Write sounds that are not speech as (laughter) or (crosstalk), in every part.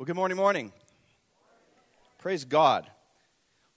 Well, good morning, morning. Praise God.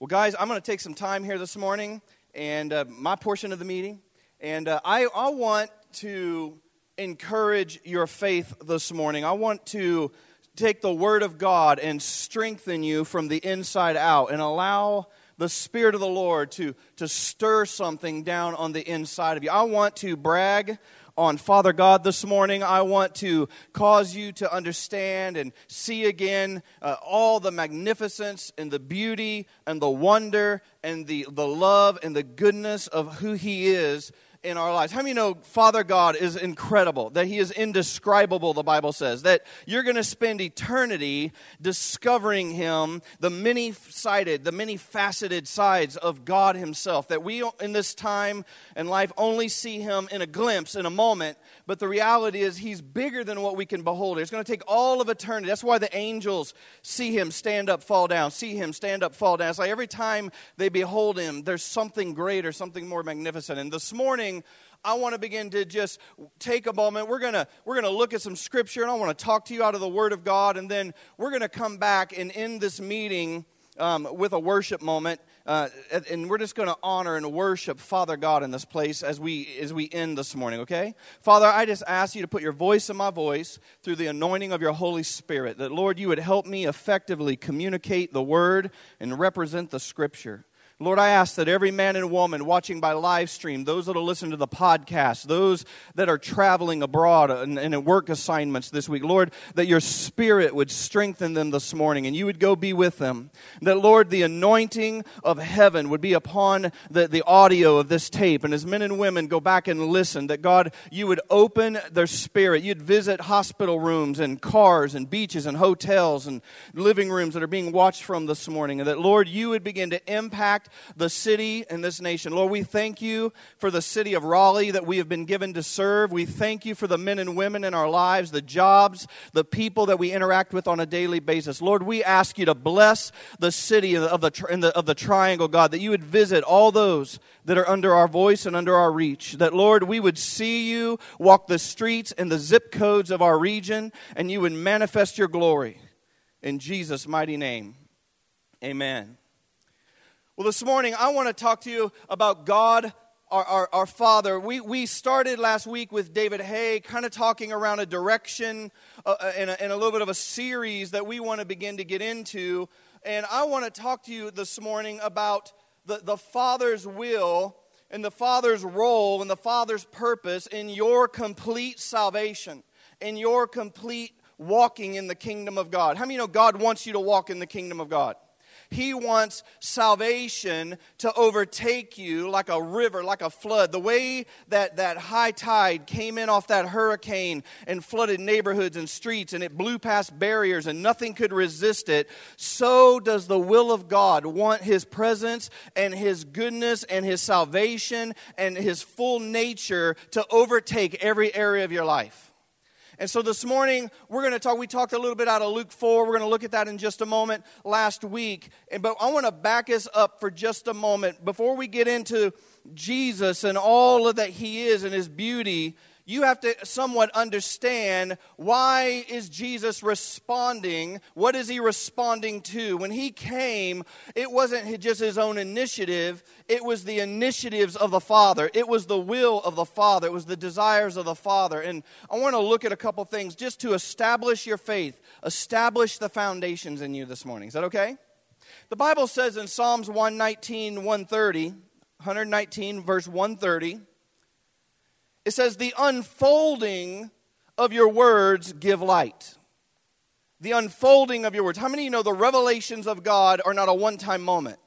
Well, guys, I'm going to take some time here this morning and uh, my portion of the meeting. And uh, I, I want to encourage your faith this morning. I want to take the Word of God and strengthen you from the inside out and allow the Spirit of the Lord to, to stir something down on the inside of you. I want to brag on Father God this morning. I want to cause you to understand and see again uh, all the magnificence and the beauty and the wonder and the, the love and the goodness of who He is in our lives. How many know Father God is incredible, that He is indescribable, the Bible says, that you're going to spend eternity discovering Him, the many sided, the many faceted sides of God Himself, that we in this time and life only see Him in a glimpse, in a moment, but the reality is He's bigger than what we can behold. It's going to take all of eternity. That's why the angels see Him stand up, fall down, see Him stand up, fall down. It's like every time they behold Him, there's something greater, something more magnificent. And this morning, morning, I want to begin to just take a moment. We're going to we're going to look at some scripture and I want to talk to you out of the word of God and then we're going to come back and end this meeting um, with a worship moment. Uh, and we're just going to honor and worship Father God in this place as we as we end this morning. Okay, Father, I just ask you to put your voice in my voice through the anointing of your Holy Spirit. That Lord, you would help me effectively communicate the Word and represent the Scripture. Lord, I ask that every man and woman watching by live stream, those that will listen to the podcast, those that are traveling abroad and, in work assignments this week, Lord, that your spirit would strengthen them this morning and you would go be with them. That, Lord, the anointing of heaven would be upon the, the audio of this tape. And as men and women go back and listen, that God, you would open their spirit. You'd visit hospital rooms and cars and beaches and hotels and living rooms that are being watched from this morning. And that, Lord, you would begin to impact impact the city and this nation. Lord, we thank you for the city of Raleigh that we have been given to serve. We thank you for the men and women in our lives, the jobs, the people that we interact with on a daily basis. Lord, we ask you to bless the city of the, the, of the triangle, God, that you would visit all those that are under our voice and under our reach. That, Lord, we would see you walk the streets and the zip codes of our region, and you would manifest your glory. In Jesus' mighty name, amen. Well, this morning I want to talk to you about God, our, our, our, Father. We, we started last week with David Hay, kind of talking around a direction uh, uh, and, a, and a little bit of a series that we want to begin to get into. And I want to talk to you this morning about the, the Father's will and the Father's role and the Father's purpose in your complete salvation, in your complete walking in the kingdom of God. How many know God wants you to walk in the kingdom of God? He wants salvation to overtake you like a river, like a flood. The way that that high tide came in off that hurricane and flooded neighborhoods and streets and it blew past barriers and nothing could resist it, so does the will of God want His presence and His goodness and His salvation and His full nature to overtake every area of your life. And so this morning, we're going to talk. We talked a little bit out of Luke 4. We're going to look at that in just a moment last week. And, But I want to back us up for just a moment. Before we get into Jesus and all of that he is and his beauty, you have to somewhat understand why is jesus responding? What is he responding to? When he came it wasn't just his own initiative. It was the initiatives of the father. It was the will of the father. It was the desires of the father. And i want to look at a couple things just to establish your faith. Establish the foundations in you this morning. Is that okay? The bible says in psalms 119 130 119 verse 130 it says, The unfolding of your words give light. The unfolding of your words. How many of you know the revelations of God are not a one time moment?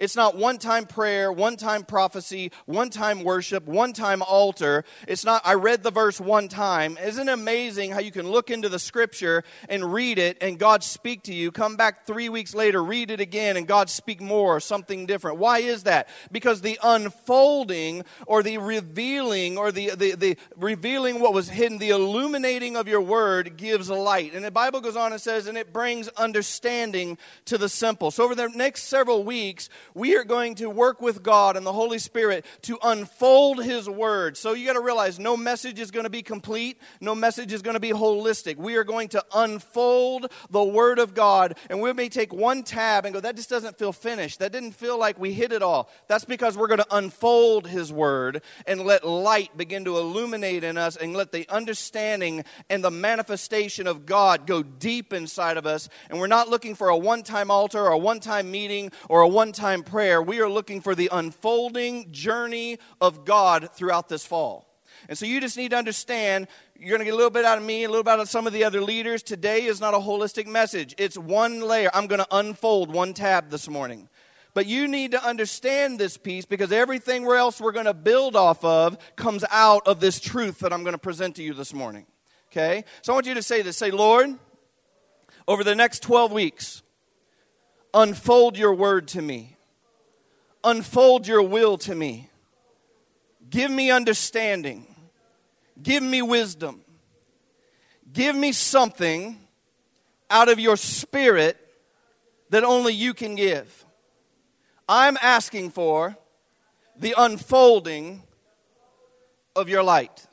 It's not one time prayer, one time prophecy, one time worship, one time altar. It's not, I read the verse one time. Isn't it amazing how you can look into the scripture and read it and God speak to you? Come back three weeks later, read it again, and God speak more, something different. Why is that? Because the unfolding or the revealing or the, the, the revealing what was hidden, the illuminating of your word gives light. And the Bible goes on and says, and it brings understanding to the simple. So over the next several weeks, we are going to work with God and the Holy Spirit to unfold His Word. So you got to realize no message is going to be complete, no message is going to be holistic. We are going to unfold the Word of God, and we may take one tab and go, that just doesn't feel finished. That didn't feel like we hit it all. That's because we're going to unfold His Word and let light begin to illuminate in us and let the understanding and the manifestation of God go deep inside of us. And we're not looking for a one time altar or a one time meeting or a one time prayer. We are looking for the unfolding journey of God throughout this fall. And so you just need to understand you're going to get a little bit out of me, a little bit out of some of the other leaders. Today is not a holistic message, it's one layer. I'm going to unfold one tab this morning. But you need to understand this piece because everything else we're going to build off of comes out of this truth that I'm going to present to you this morning. Okay? So I want you to say this say, Lord, over the next 12 weeks, unfold your word to me, unfold your will to me. Give me understanding. Give me wisdom. Give me something out of your spirit that only you can give. I'm asking for the unfolding of your light.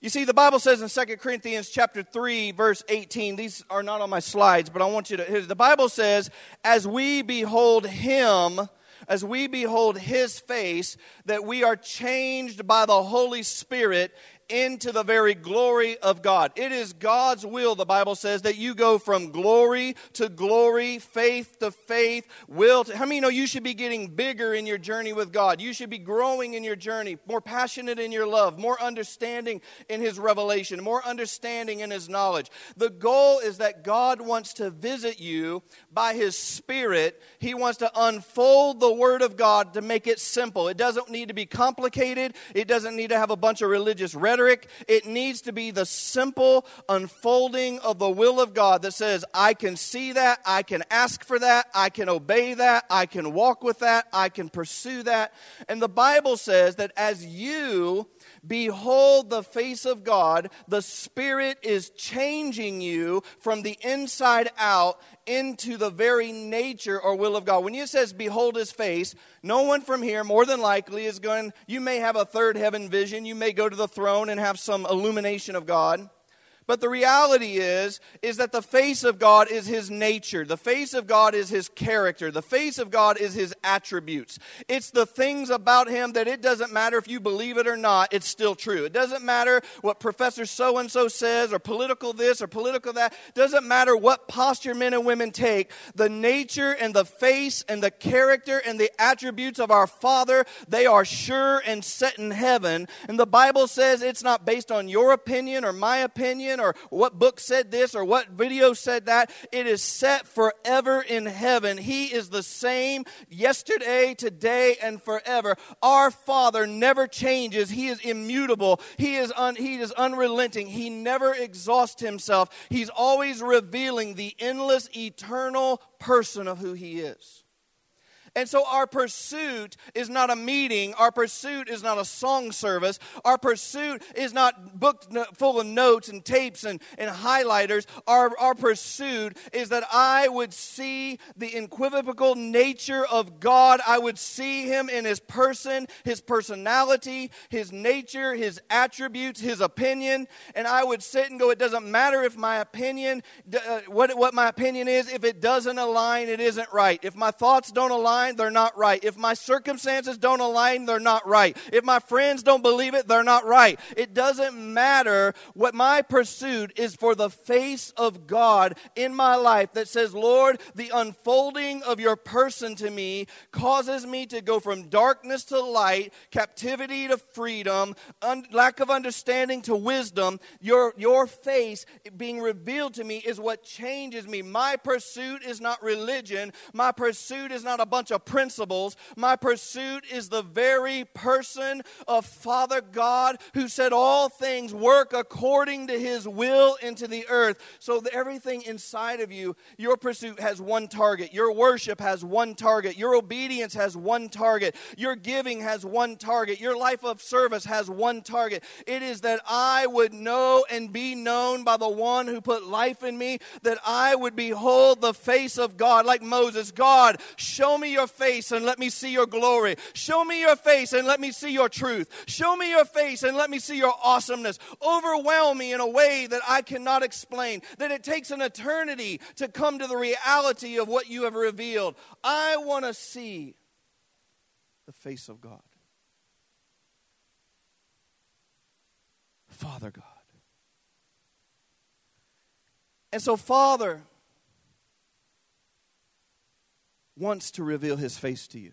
You see, the Bible says in 2 Corinthians chapter 3, verse 18, these are not on my slides, but I want you to, hear. the Bible says, as we behold him, as we behold his face, that we are changed by the Holy Spirit into the very glory of God. It is God's will, the Bible says, that you go from glory to glory, faith to faith, will to. How many know you should be getting bigger in your journey with God? You should be growing in your journey, more passionate in your love, more understanding in His revelation, more understanding in His knowledge. The goal is that God wants to visit you by His Spirit. He wants to unfold the Word of God to make it simple. It doesn't need to be complicated, it doesn't need to have a bunch of religious rhetoric rhetoric. It needs to be the simple unfolding of the will of God that says, I can see that, I can ask for that, I can obey that, I can walk with that, I can pursue that. And the Bible says that as you behold the face of God, the Spirit is changing you from the inside out into the very nature or will of God. When he says, Behold his face, no one from here, more than likely, is going, you may have a third heaven vision. You may go to the throne and have some illumination of God. But the reality is is that the face of God is his nature. The face of God is his character. The face of God is his attributes. It's the things about him that it doesn't matter if you believe it or not, it's still true. It doesn't matter what professor so and so says or political this or political that. It doesn't matter what posture men and women take. The nature and the face and the character and the attributes of our Father, they are sure and set in heaven. And the Bible says it's not based on your opinion or my opinion or what book said this or what video said that. It is set forever in heaven. He is the same yesterday, today, and forever. Our Father never changes. He is immutable. He is, un, he is unrelenting. He never exhausts himself. He's always revealing the endless, eternal person of who He is. And so our pursuit is not a meeting. Our pursuit is not a song service. Our pursuit is not booked full of notes and tapes and, and highlighters. Our, our pursuit is that I would see the equivocal nature of God. I would see Him in His person, His personality, His nature, His attributes, His opinion. And I would sit and go, it doesn't matter if my opinion, uh, what, what my opinion is, if it doesn't align, it isn't right. If my thoughts don't align, align, they're not right. If my circumstances don't align, they're not right. If my friends don't believe it, they're not right. It doesn't matter. What my pursuit is for the face of God in my life that says, Lord, the unfolding of your person to me causes me to go from darkness to light, captivity to freedom, un- lack of understanding to wisdom. Your, your face being revealed to me is what changes me. My pursuit is not religion. My pursuit is not a bunch of principles. My pursuit is the very person of Father God who said all things work according to his will into the earth. So everything inside of you, your pursuit has one target. Your worship has one target. Your obedience has one target. Your giving has one target. Your life of service has one target. It is that I would know and be known by the one who put life in me, that I would behold the face of God like Moses. God, show me your face and let me see your glory. Show me your face and let me see your truth. Show me your face and let me see your awesomeness. Overwhelm me in a way that I cannot explain, that it takes an eternity to come to the reality of what you have revealed. I want to see the face of God. Father God. And so, Father wants to reveal his face to you.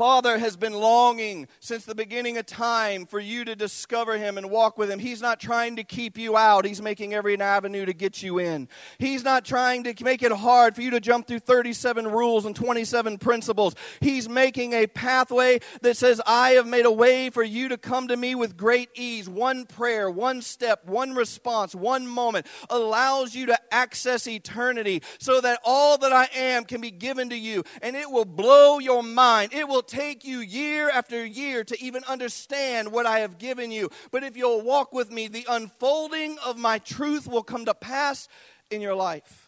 Father has been longing since the beginning of time for you to discover Him and walk with Him. He's not trying to keep you out, He's making every avenue to get you in. He's not trying to make it hard for you to jump through 37 rules and 27 principles. He's making a pathway that says, I have made a way for you to come to me with great ease. One prayer, one step, one response, one moment allows you to access eternity so that all that I am can be given to you and it will blow your mind. It will take you year after year to even understand what I have given you. But if you'll walk with me, the unfolding of my truth will come to pass in your life.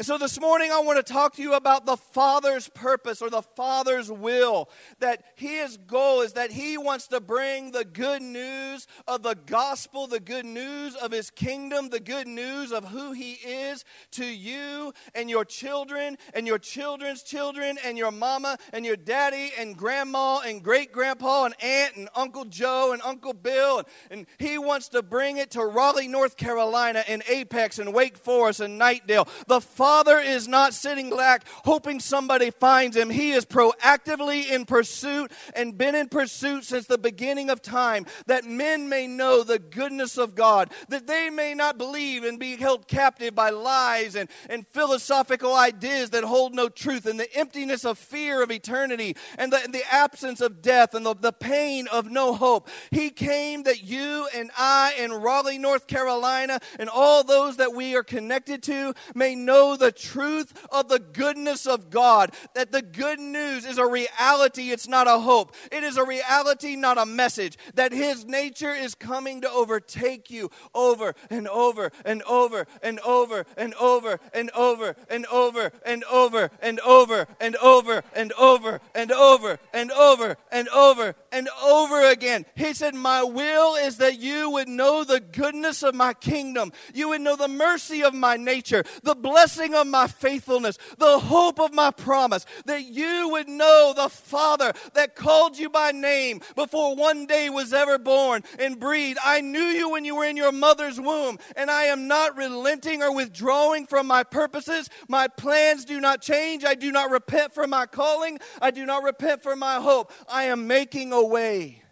And so this morning, I want to talk to you about the Father's purpose or the Father's will. That His goal is that He wants to bring the good news of the gospel, the good news of His kingdom, the good news of who He is to you and your children and your children's children and your mama and your daddy and grandma and great grandpa and aunt and Uncle Joe and Uncle Bill. And He wants to bring it to Raleigh, North Carolina and Apex and Wake Forest and Knightdale. The Father is not sitting back hoping somebody finds him. He is proactively in pursuit and been in pursuit since the beginning of time that men may know the goodness of God, that they may not believe and be held captive by lies and, and philosophical ideas that hold no truth and the emptiness of fear of eternity and the, the absence of death and the, the pain of no hope. He came that you and I in Raleigh, North Carolina, and all those that we are connected to may know the truth of the goodness of God. That the good news is a reality, it's not a hope. It is a reality, not a message. That His nature is coming to overtake you over and over and over and over and over and over and over and over and over and over and over and over and over and over and over again. He said, My will is that you would know the goodness of my kingdom. You would know the mercy of my nature, the blessing of my faithfulness, the hope of my promise, that you would know the Father that called you by name before one day was ever born and breathed. I knew you when you were in your mother's womb, and I am not relenting or withdrawing from my purposes. My plans do not change. I do not repent for my calling. I do not repent for my hope. I am making a way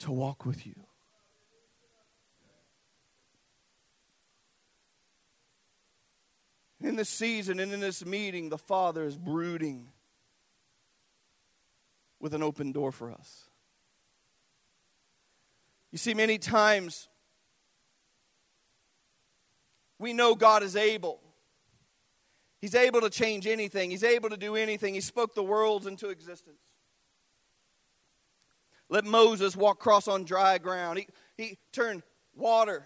to walk with you. In this season and in this meeting, the Father is brooding with an open door for us. You see, many times we know God is able. He's able to change anything, He's able to do anything. He spoke the worlds into existence. Let Moses walk across on dry ground. He, he turned water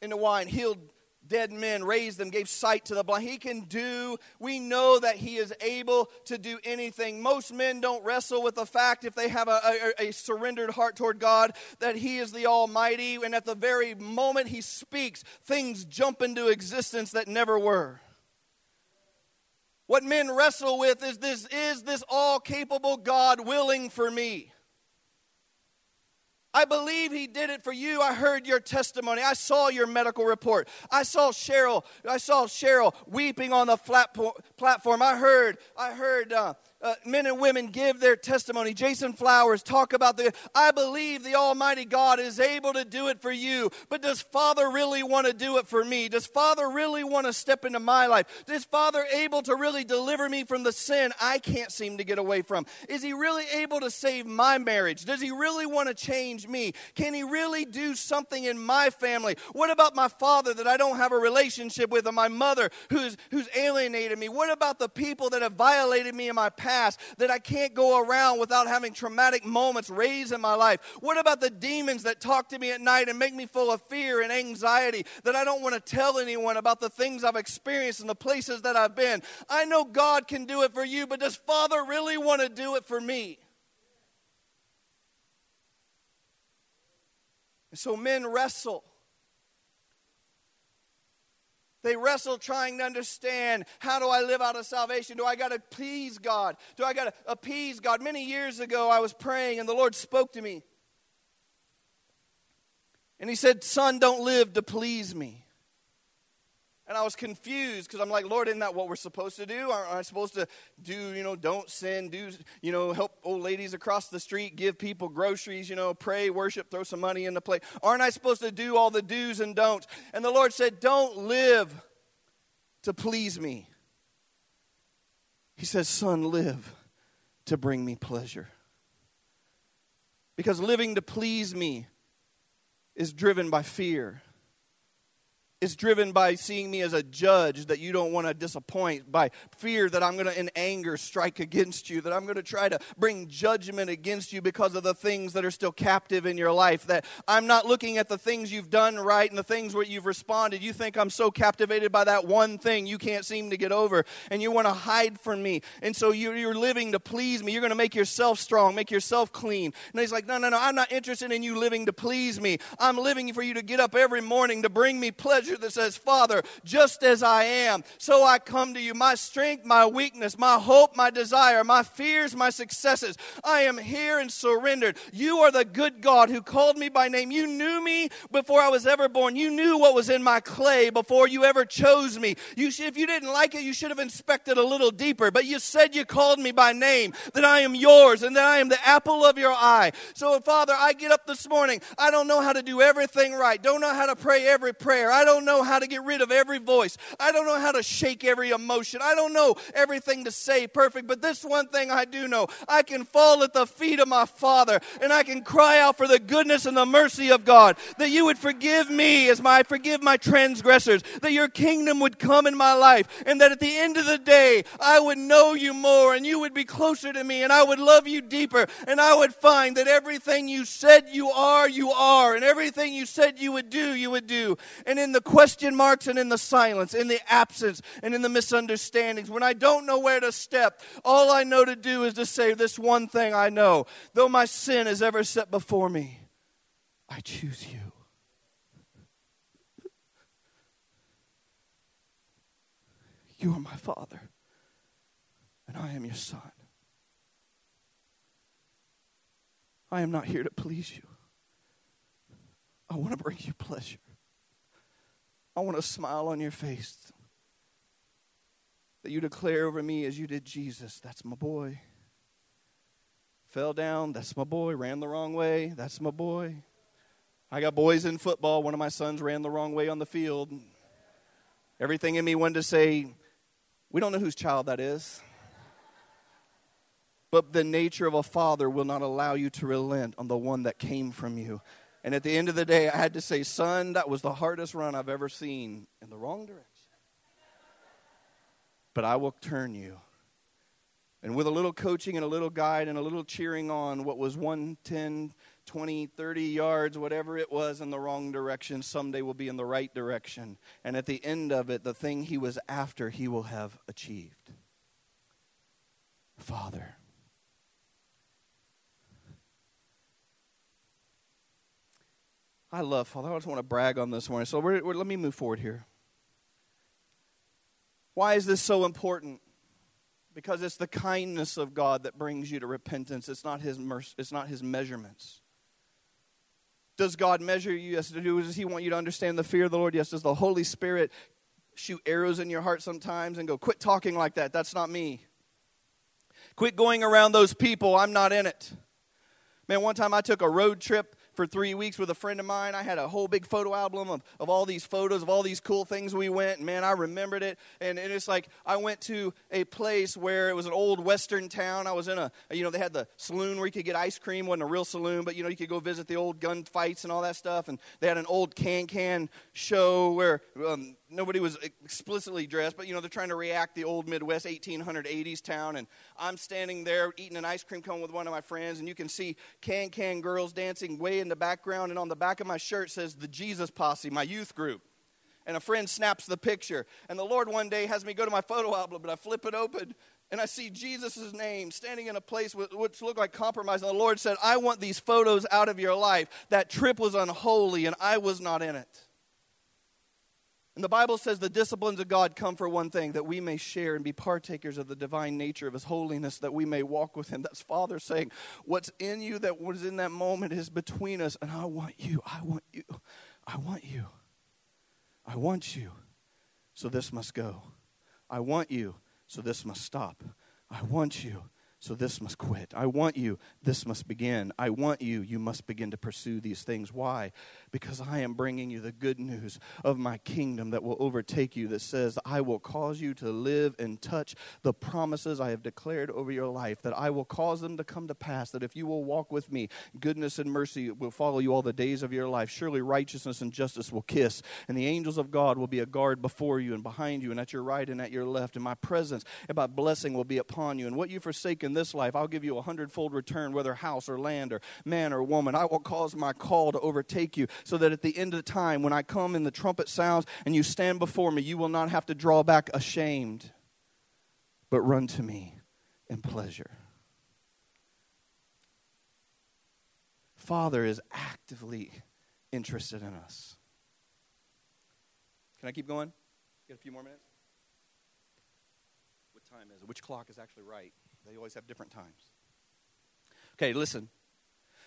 into wine, healed dead men, raised them, gave sight to the blind. He can do, we know that He is able to do anything. Most men don't wrestle with the fact, if they have a, a, a surrendered heart toward God, that He is the Almighty, and at the very moment He speaks, things jump into existence that never were. What men wrestle with is this is this all capable God willing for me? I believe he did it for you. I heard your testimony. I saw your medical report. I saw Cheryl. I saw Cheryl weeping on the flat platform. I heard. I heard uh, uh, men and women give their testimony. Jason Flowers talk about the I believe the Almighty God is able to do it for you. But does Father really want to do it for me? Does Father really want to step into my life? Is Father able to really deliver me from the sin I can't seem to get away from? Is he really able to save my marriage? Does he really want to change me? Can he really do something in my family? What about my father that I don't have a relationship with or my mother who's who's alienated me? What about the people that have violated me in my past? Past that I can't go around without having traumatic moments raised in my life? What about the demons that talk to me at night and make me full of fear and anxiety that I don't want to tell anyone about the things I've experienced and the places that I've been? I know God can do it for you, but does Father really want to do it for me? And so men wrestle they wrestle trying to understand how do I live out of salvation? Do I got to please God? Do I got to appease God? Many years ago, I was praying and the Lord spoke to me. And He said, Son, don't live to please me. And I was confused because I'm like, Lord, isn't that what we're supposed to do? Aren't I supposed to do, you know, don't sin, do, you know, help old ladies across the street, give people groceries, you know, pray, worship, throw some money in the plate? Aren't I supposed to do all the do's and don'ts? And the Lord said, Don't live to please me. He says, Son, live to bring me pleasure. Because living to please me is driven by fear is driven by seeing me as a judge that you don't want to disappoint, by fear that I'm going to, in anger, strike against you, that I'm going to try to bring judgment against you because of the things that are still captive in your life, that I'm not looking at the things you've done right and the things where you've responded. You think I'm so captivated by that one thing you can't seem to get over, and you want to hide from me. And so you're living to please me. You're going to make yourself strong, make yourself clean. And he's like, No, no, no, I'm not interested in you living to please me. I'm living for you to get up every morning to bring me pleasure that says, Father, just as I am, so I come to you. My strength, my weakness, my hope, my desire, my fears, my successes. I am here and surrendered. You are the good God who called me by name. You knew me before I was ever born. You knew what was in my clay before you ever chose me. You should, if you didn't like it, you should have inspected a little deeper. But you said you called me by name, that I am yours, and that I am the apple of your eye. So, Father, I get up this morning. I don't know how to do everything right. Don't know how to pray every prayer. I don't don't know how to get rid of every voice. I don't know how to shake every emotion. I don't know everything to say perfect, but this one thing I do know I can fall at the feet of my Father and I can cry out for the goodness and the mercy of God, that you would forgive me as my, I forgive my transgressors, that your kingdom would come in my life, and that at the end of the day, I would know you more and you would be closer to me and I would love you deeper and I would find that everything you said you are, you are, and everything you said you would do, you would do. And in the question marks and in the silence, in the absence and in the misunderstandings. When I don't know where to step, all I know to do is to say this one thing I know. Though my sin is ever set before me, I choose you. You are my Father, and I am your Son. I am not here to please you. I want to bring you pleasure. I want a smile on your face. That you declare over me as you did Jesus, that's my boy. Fell down, that's my boy. Ran the wrong way, that's my boy. I got boys in football. One of my sons ran the wrong way on the field. Everything in me wanted to say, we don't know whose child that is. But the nature of a father will not allow you to relent on the one that came from you. And at the end of the day, I had to say, son, that was the hardest run I've ever seen in the wrong direction. But I will turn you. And with a little coaching and a little guide and a little cheering on what was 1, 10, 20, 30 yards, whatever it was, in the wrong direction, someday will be in the right direction. And at the end of it, the thing he was after, he will have achieved. Father. I love Father. I just want to brag on this morning. So we're, we're, let me move forward here. Why is this so important? Because it's the kindness of God that brings you to repentance. It's not His mercy, it's not His measurements. Does God measure you? Yes. Does He want you to understand the fear of the Lord? Yes. Does the Holy Spirit shoot arrows in your heart sometimes and go, "Quit talking like that"? That's not me. Quit going around those people. I'm not in it. Man, one time I took a road trip for three weeks with a friend of mine. I had a whole big photo album of, of all these photos of all these cool things we went. And man, I remembered it. And, and it's like I went to a place where it was an old western town. I was in a, you know, they had the saloon where you could get ice cream. Wasn't a real saloon, but you know, you could go visit the old gun fights and all that stuff. And they had an old can can show where um, nobody was explicitly dressed, but you know, they're trying to react the old Midwest 1880s town. And I'm standing there eating an ice cream cone with one of my friends, and you can see can can girls dancing way in the background. And on the back of my shirt says the Jesus Posse, my youth group. And a friend snaps the picture. And the Lord one day has me go to my photo album, but I flip it open and I see Jesus' name standing in a place which looked like compromise. And the Lord said, I want these photos out of your life. That trip was unholy, and I was not in it. And the Bible says the disciplines of God come for one thing that we may share and be partakers of the divine nature of His holiness, that we may walk with Him. That's Father saying, What's in you that was in that moment is between us, and I want you. I want you. I want you. I want you. So this must go. I want you. So this must stop. I want you so this must quit. I want you, this must begin. I want you, you must begin to pursue these things. Why? Because I am bringing you the good news of my kingdom that will overtake you, that says, I will cause you to live and touch the promises I have declared over your life, that I will cause them to come to pass, that if you will walk with me, goodness and mercy will follow you all the days of your life. Surely righteousness and justice will kiss, and the angels of God will be a guard before you and behind you, and at your right and at your left, and my presence and my blessing will be upon you. And what you've forsaken in this life, I'll give you a hundredfold return, whether house or land or man or woman. I will cause my call to overtake you so that at the end of the time, when I come and the trumpet sounds and you stand before me, you will not have to draw back ashamed, but run to me in pleasure. Father is actively interested in us. Can I keep going? Get a few more minutes? What time is it? Which clock is actually right? They always have different times. Okay, listen.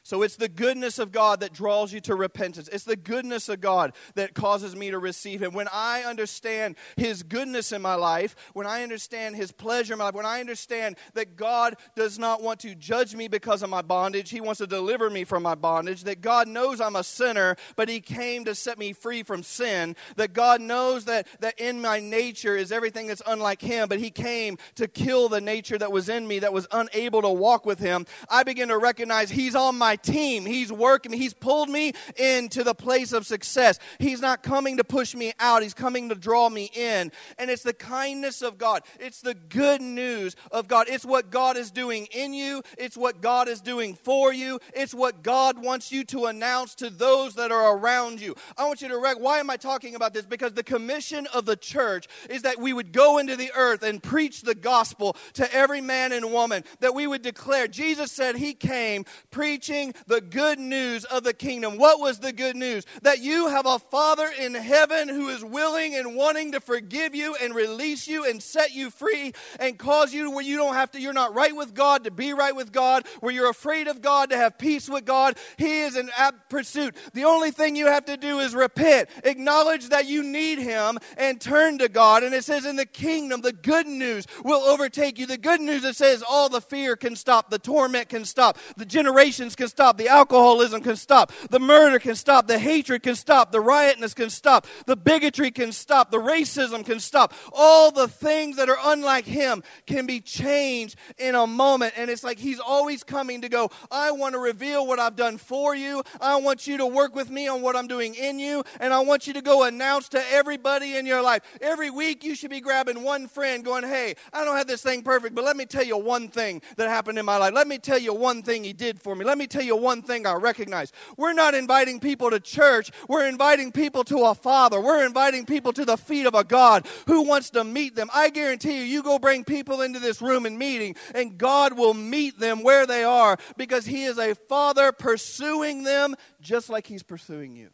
So it's the goodness of God that draws you to repentance. It's the goodness of God that causes me to receive Him. When I understand His goodness in my life, when I understand His pleasure in my life, when I understand that God does not want to judge me because of my bondage, He wants to deliver me from my bondage, that God knows I'm a sinner, but He came to set me free from sin, that God knows that, that in my nature is everything that's unlike Him, but He came to kill the nature that was in me that was unable to walk with Him. I begin to recognize He's on my my team. He's working He's pulled me into the place of success. He's not coming to push me out, He's coming to draw me in. And it's the kindness of God, it's the good news of God. It's what God is doing in you, it's what God is doing for you, it's what God wants you to announce to those that are around you. I want you to rec- why am I talking about this? Because the commission of the church is that we would go into the earth and preach the gospel to every man and woman, that we would declare. Jesus said he came preaching the good news of the kingdom. What was the good news? That you have a Father in heaven who is willing and wanting to forgive you and release you and set you free and cause you where you don't have to, you're not right with God to be right with God, where you're afraid of God to have peace with God. He is in pursuit. The only thing you have to do is repent, acknowledge that you need Him, and turn to God. And it says in the kingdom, the good news will overtake you. The good news that says all the fear can stop, the torment can stop, the generations can stop. The alcoholism can stop. The murder can stop. The hatred can stop. The riotness can stop. The bigotry can stop. The racism can stop. All the things that are unlike him can be changed in a moment. And it's like he's always coming to go, I want to reveal what I've done for you. I want you to work with me on what I'm doing in you. And I want you to go announce to everybody in your life. Every week you should be grabbing one friend going, Hey, I don't have this thing perfect, but let me tell you one thing that happened in my life. Let me tell you one thing he did for me. Let me tell one thing I recognize. We're not inviting people to church, we're inviting people to a Father. We're inviting people to the feet of a God who wants to meet them. I guarantee you, you go bring people into this room and meeting, and God will meet them where they are because He is a Father pursuing them just like He's pursuing you.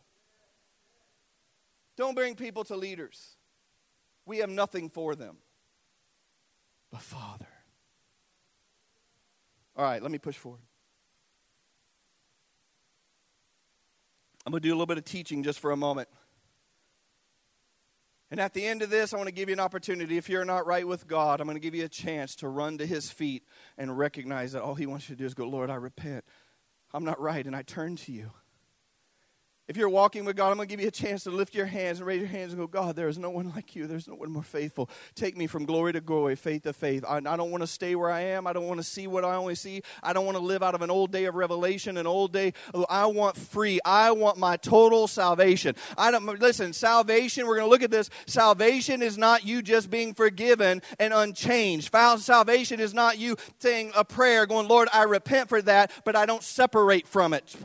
Don't bring people to leaders. We have nothing for them. But Father. All right, let me push forward. I'm going to do a little bit of teaching just for a moment. And at the end of this, I want to give you an opportunity. If you're not right with God, I'm going to give you a chance to run to His feet and recognize that all He wants you to do is go, Lord, I repent. I'm not right, and I turn to you. If you're walking with God, I'm going to give you a chance to lift your hands and raise your hands and go, God, there is no one like you. There's no one more faithful. Take me from glory to glory, faith to faith. I, I don't want to stay where I am. I don't want to see what I only see. I don't want to live out of an old day of revelation, an old day. Oh, I want free. I want my total salvation. I don't, listen, salvation, we're going to look at this. Salvation is not you just being forgiven and unchanged. Salvation is not you saying a prayer, going, Lord, I repent for that, but I don't separate from it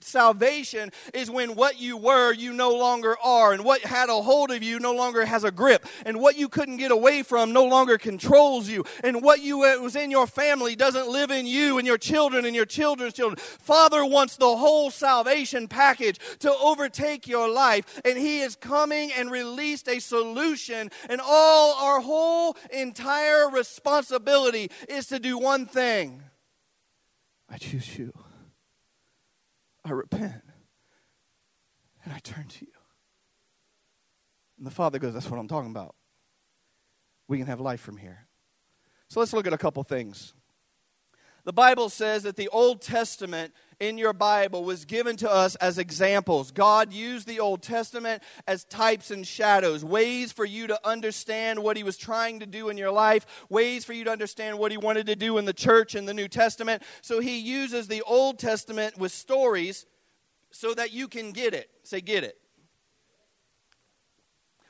salvation is when what you were, you no longer are, and what had a hold of you no longer has a grip, and what you couldn't get away from no longer controls you, and what you was in your family doesn't live in you and your children and your children's children. Father wants the whole salvation package to overtake your life, and He is coming and released a solution, and all our whole entire responsibility is to do one thing. I choose you. I repent and I turn to you. And the Father goes, That's what I'm talking about. We can have life from here. So let's look at a couple things. The Bible says that the Old Testament in your Bible was given to us as examples. God used the Old Testament as types and shadows, ways for you to understand what He was trying to do in your life, ways for you to understand what He wanted to do in the church in the New Testament. So He uses the Old Testament with stories so that you can get it. Say, get it.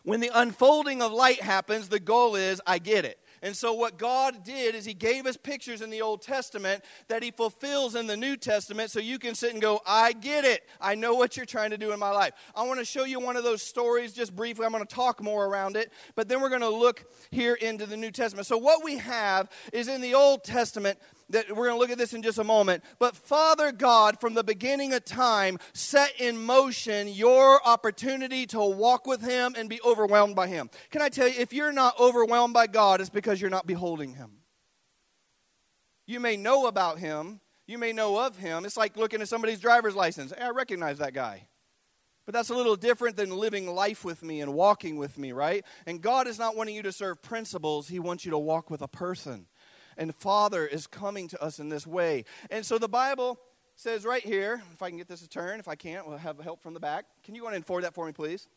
When the unfolding of light happens, the goal is, I get it. And so, what God did is He gave us pictures in the Old Testament that He fulfills in the New Testament so you can sit and go, I get it. I know what you're trying to do in my life. I want to show you one of those stories just briefly. I'm going to talk more around it, but then we're going to look here into the New Testament. So, what we have is in the Old Testament, that we're going to look at this in just a moment. But Father God, from the beginning of time, set in motion your opportunity to walk with Him and be overwhelmed by Him. Can I tell you, if you're not overwhelmed by God, it's because you're not beholding Him. You may know about Him, you may know of Him. It's like looking at somebody's driver's license. Hey, I recognize that guy. But that's a little different than living life with me and walking with me, right? And God is not wanting you to serve principles, He wants you to walk with a person and Father is coming to us in this way. And so the Bible says right here, if I can get this to turn, if I can't, we'll have help from the back. Can you go and forward that for me, please?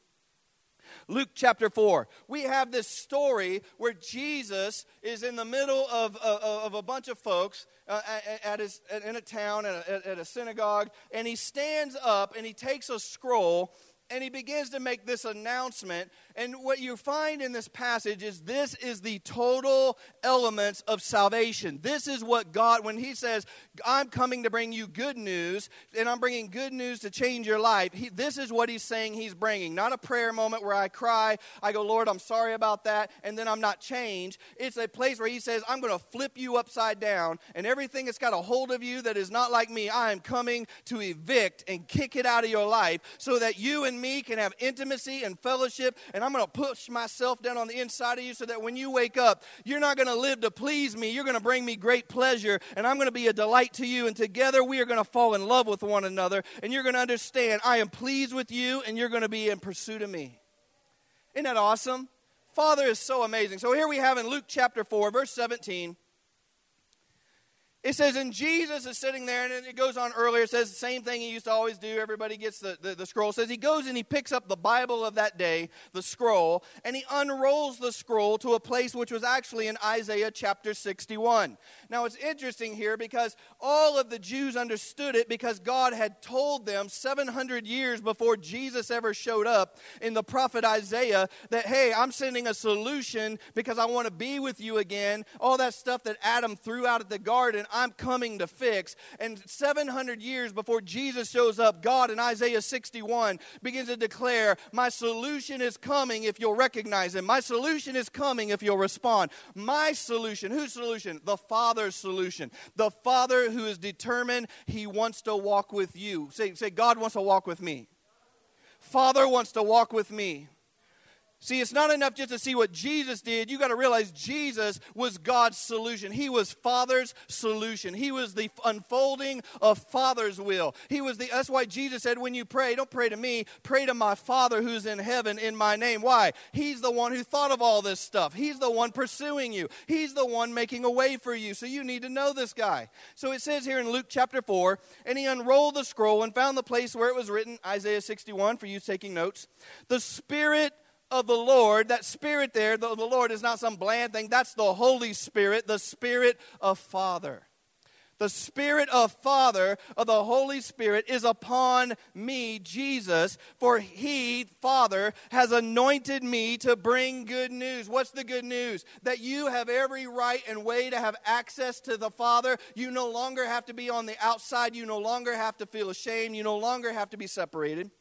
Luke chapter 4. We have this story where Jesus is in the middle of, of, of a bunch of folks uh, at his, in a town, at a, at a synagogue, and he stands up and he takes a scroll and he begins to make this announcement. And what you find in this passage is this is the total elements of salvation. This is what God, when he says, I'm coming to bring you good news, and I'm bringing good news to change your life, he, this is what he's saying he's bringing. Not a prayer moment where I cry, I go, Lord, I'm sorry about that, and then I'm not changed. It's a place where he says, I'm going to flip you upside down, and everything that's got a hold of you that is not like me, I am coming to evict and kick it out of your life so that you and me can have intimacy and fellowship. And I'm going to push myself down on the inside of you so that when you wake up, you're not going to live to please me. You're going to bring me great pleasure. And I'm going to be a delight to you. And together we are going to fall in love with one another. And you're going to understand I am pleased with you and you're going to be in pursuit of me. Isn't that awesome? Father is so amazing. So here we have in Luke chapter 4, verse 17. It says, and Jesus is sitting there, and it goes on earlier. It says the same thing he used to always do. Everybody gets the, the, the, scroll. It says he goes and he picks up the Bible of that day, the scroll, and he unrolls the scroll to a place which was actually in Isaiah chapter 61. Now it's interesting here because all of the Jews understood it because God had told them 700 years before Jesus ever showed up in the prophet Isaiah that, hey, I'm sending a solution because I want to be with you again. All that stuff that Adam threw out at the garden I'm coming to fix. And 700 years before Jesus shows up, God in Isaiah 61 begins to declare, My solution is coming if you'll recognize Him. My solution is coming if you'll respond. My solution, whose solution? The Father's solution. The Father who is determined He wants to walk with you. Say, say God wants to walk with me. Father wants to walk with me. See, it's not enough just to see what Jesus did. You got to realize Jesus was God's solution. He was Father's solution. He was the unfolding of Father's will. He was the that's why Jesus said when you pray, don't pray to me, pray to my Father who's in heaven in my name. Why? He's the one who thought of all this stuff. He's the one pursuing you. He's the one making a way for you. So you need to know this guy. So it says here in Luke chapter 4, and he unrolled the scroll and found the place where it was written, Isaiah 61 for you taking notes. The Spirit of the Lord, that spirit there, the, the Lord is not some bland thing. That's the Holy Spirit, the Spirit of Father. The Spirit of Father, of the Holy Spirit, is upon me, Jesus, for He, Father, has anointed me to bring good news. What's the good news? That you have every right and way to have access to the Father. You no longer have to be on the outside. You no longer have to feel ashamed. You no longer have to be separated.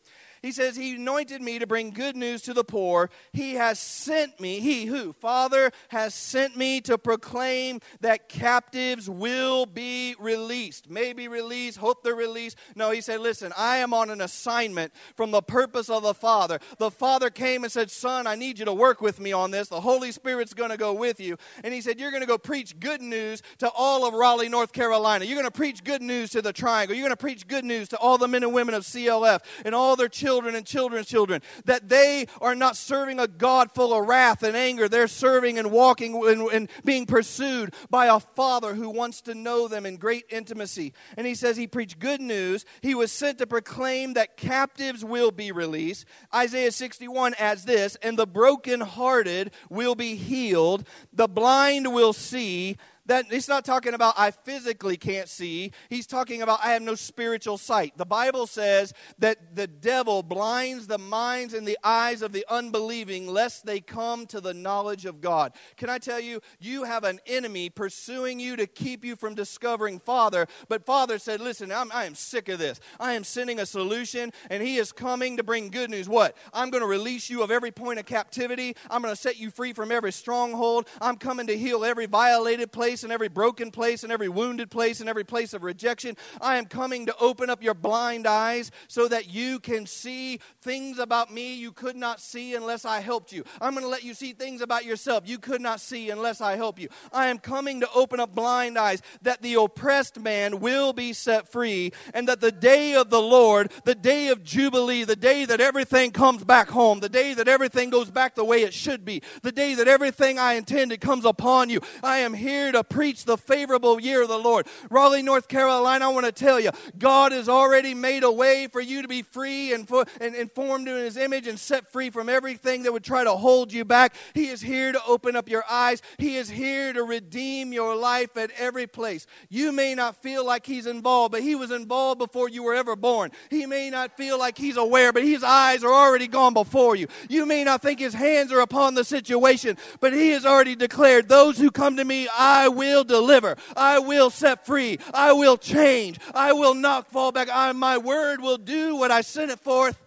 He says, He anointed me to bring good news to the poor. He has sent me, He who? Father has sent me to proclaim that captives will be released. Maybe released, hope they're released. No, He said, Listen, I am on an assignment from the purpose of the Father. The Father came and said, Son, I need you to work with me on this. The Holy Spirit's going to go with you. And He said, You're going to go preach good news to all of Raleigh, North Carolina. You're going to preach good news to the Triangle. You're going to preach good news to all the men and women of CLF and all their children children and children's children, that they are not serving a God full of wrath and anger. They're serving and walking and, and being pursued by a Father who wants to know them in great intimacy. And he says he preached good news. He was sent to proclaim that captives will be released. Isaiah 61 adds this, and the brokenhearted will be healed, the blind will see, that he's not talking about I physically can't see. He's talking about I have no spiritual sight. The Bible says that the devil blinds the minds and the eyes of the unbelieving lest they come to the knowledge of God. Can I tell you, you have an enemy pursuing you to keep you from discovering Father. But Father said, Listen, I'm, I am sick of this. I am sending a solution, and He is coming to bring good news. What? I'm going to release you of every point of captivity. I'm going to set you free from every stronghold. I'm coming to heal every violated place place and every broken place and every wounded place and every place of rejection. I am coming to open up your blind eyes so that you can see things about me you could not see unless I helped you. I'm going to let you see things about yourself you could not see unless I help you. I am coming to open up blind eyes that the oppressed man will be set free and that the day of the Lord, the day of Jubilee, the day that everything comes back home, the day that everything goes back the way it should be, the day that everything I intended comes upon you. I am here to preach the favorable year of the Lord. Raleigh, North Carolina, I want to tell you, God has already made a way for you to be free and, for, and, and formed in His image and set free from everything that would try to hold you back. He is here to open up your eyes. He is here to redeem your life at every place. You may not feel like He's involved, but He was involved before you were ever born. He may not feel like He's aware, but His eyes are already gone before you. You may not think His hands are upon the situation, but He has already declared, Those who come to me, I will deliver. I will set free. I will change. I will not fall back. I, my word will do what I sent it forth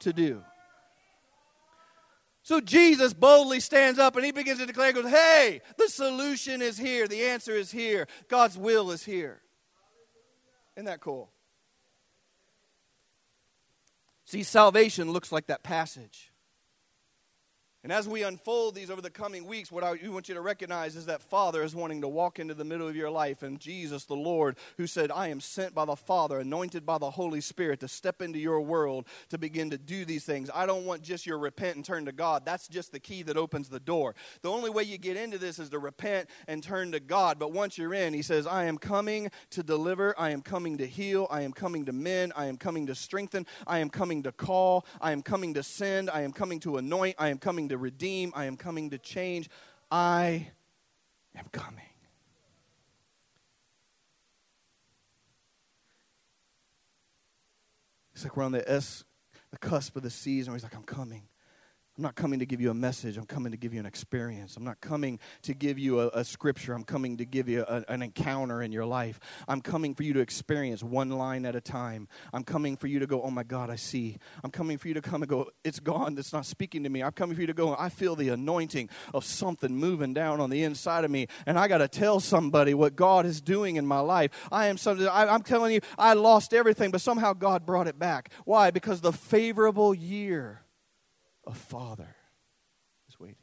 to do. So Jesus boldly stands up and he begins to declare, goes, Hey, the solution is here. The answer is here. God's will is here. Isn't that cool? See, salvation looks like that passage. And as we unfold these over the coming weeks, what I want you to recognize is that Father is wanting to walk into the middle of your life. And Jesus, the Lord, who said, I am sent by the Father, anointed by the Holy Spirit to step into your world to begin to do these things. I don't want just your repent and turn to God. That's just the key that opens the door. The only way you get into this is to repent and turn to God. But once you're in, He says, I am coming to deliver. I am coming to heal. I am coming to mend. I am coming to strengthen. I am coming to call. I am coming to send. I am coming to anoint. I am coming to to redeem. I am coming to change. I am coming. It's like we're on the S, the cusp of the season where he's like, I'm coming. I'm not coming to give you a message. I'm coming to give you an experience. I'm not coming to give you a, a scripture. I'm coming to give you a, an encounter in your life. I'm coming for you to experience one line at a time. I'm coming for you to go, oh my God, I see. I'm coming for you to come and go, it's gone. It's not speaking to me. I'm coming for you to go, I feel the anointing of something moving down on the inside of me. And I got to tell somebody what God is doing in my life. I am something, I, I'm telling you, I lost everything, but somehow God brought it back. Why? Because the favorable year a father is waiting.